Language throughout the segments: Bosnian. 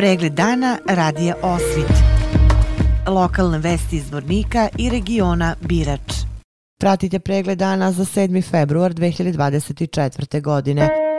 Pregled dana radija Osvit. Lokalne vesti iz Vornika i regiona Birač. Pratite pregled dana za 7. februar 2024. godine.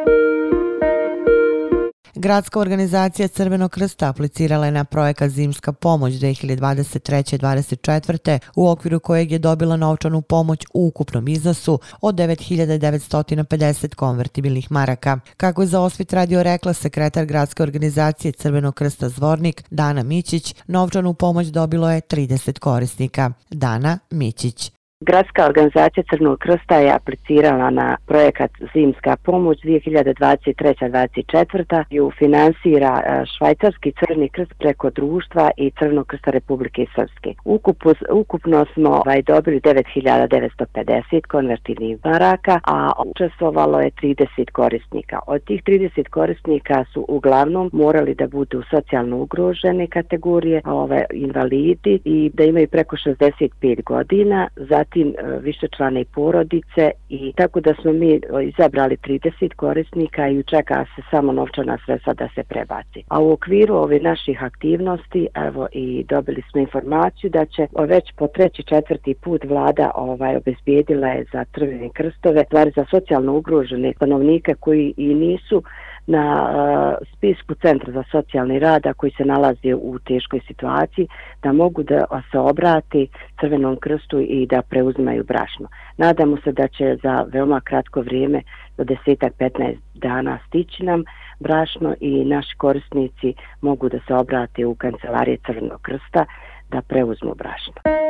Gradska organizacija Crvenog krsta aplicirala je na projekat Zimska pomoć 2023-2024. u okviru kojeg je dobila novčanu pomoć u ukupnom iznosu od 9950 konvertibilnih maraka. Kako je za Osvit radio rekla sekretar Gradske organizacije Crvenog krsta Zvornik Dana Mićić, novčanu pomoć dobilo je 30 korisnika. Dana Mićić. Gradska organizacija Crnog krsta je aplicirala na projekat Zimska pomoć 2023-2024. ju finansira e, Švajcarski Crni krst preko društva i Crnog krsta Republike Srpske. Ukupno, ukupno smo ovaj, dobili 9950 konvertivnih maraka, a učestvovalo je 30 korisnika. Od tih 30 korisnika su uglavnom morali da budu socijalno ugrožene kategorije, ove invalidi i da imaju preko 65 godina, za zatim e, više člane porodice i tako da smo mi izabrali 30 korisnika i čeka se samo novčana sredstva da se prebaci. A u okviru ove naših aktivnosti, evo i dobili smo informaciju da će već po treći, četvrti put vlada ovaj obezbijedila je za crvene krstove, stvari za socijalno ugrožene stanovnike koji i nisu na uh, spisku Centra za socijalni rad koji se nalazi u teškoj situaciji da mogu da se obrati Crvenom krstu i da preuzimaju brašno. Nadamo se da će za veoma kratko vrijeme do desetak 15 dana stići nam brašno i naši korisnici mogu da se obrate u kancelarije Crvenog krsta da preuzmu brašno.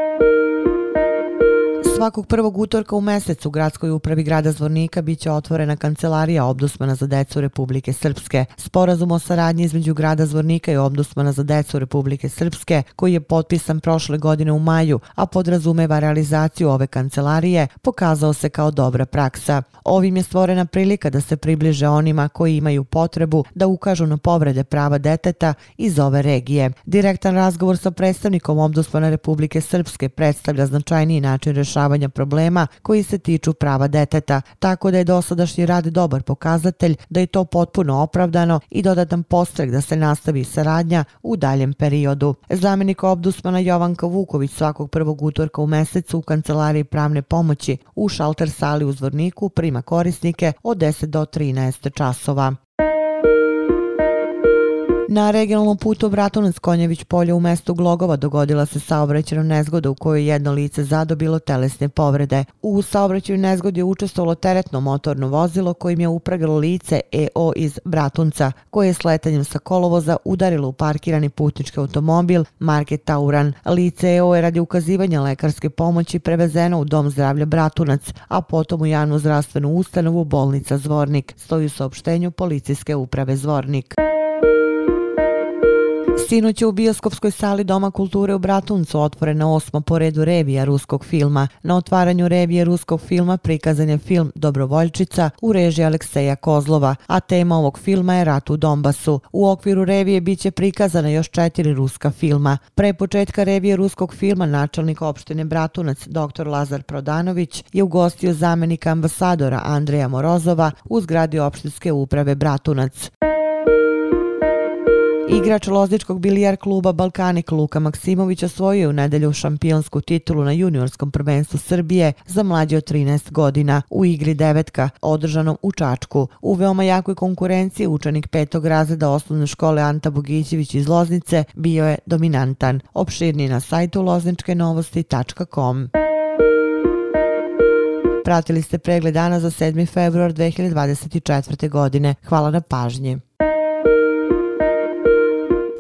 Svakog prvog utorka u mesecu u gradskoj upravi grada Zvornika biće otvorena kancelarija Obdusmana za decu Republike Srpske. Sporazum o saradnji između grada Zvornika i Obdusmana za decu Republike Srpske, koji je potpisan prošle godine u maju, a podrazumeva realizaciju ove kancelarije, pokazao se kao dobra praksa. Ovim je stvorena prilika da se približe onima koji imaju potrebu da ukažu na povrede prava deteta iz ove regije. Direktan razgovor sa predstavnikom Obdusmana Republike Srpske predstavlja značajniji način rešavanja rješavanja problema koji se tiču prava deteta, tako da je dosadašnji rad dobar pokazatelj da je to potpuno opravdano i dodatan postrek da se nastavi saradnja u daljem periodu. Zamenik Obdusmana Jovanka Vuković svakog prvog utorka u mesecu u Kancelariji pravne pomoći u šalter sali u Zvorniku prima korisnike od 10 do 13 časova. Na regionalnom putu Bratunac Konjević polje u mestu Glogova dogodila se saobraćena nezgoda u kojoj jedno lice zadobilo telesne povrede. U saobraćaju nezgodi je učestvovalo teretno motorno vozilo kojim je upragalo lice EO iz Bratunca, koje je sletanjem sa kolovoza udarilo u parkirani putnički automobil marke Tauran. Lice EO je radi ukazivanja lekarske pomoći prevezeno u Dom zdravlja Bratunac, a potom u javnu zdravstvenu ustanovu bolnica Zvornik, stoji u saopštenju policijske uprave Zvornik. Sinoć je u bioskopskoj sali Doma kulture u Bratuncu otvorena osma po redu revija ruskog filma. Na otvaranju revije ruskog filma prikazan je film Dobrovoljčica u režiji Alekseja Kozlova, a tema ovog filma je Rat u Donbasu. U okviru revije bit će prikazana još četiri ruska filma. Pre početka revije ruskog filma načelnik opštine Bratunac dr. Lazar Prodanović je ugostio zamenika ambasadora Andreja Morozova u zgradi opštinske uprave Bratunac. Igrač Lozničkog bilijar kluba Balkanik Luka Maksimović osvojio u nedelju šampionsku titulu na juniorskom prvenstvu Srbije za mlađe od 13 godina u igri devetka održanom u Čačku. U veoma jakoj konkurenciji učenik petog razreda osnovne škole Anta Bogićević iz Loznice bio je dominantan. Opširni na sajtu lozničkenovosti.com. Pratili ste pregled dana za 7. februar 2024. godine. Hvala na pažnji.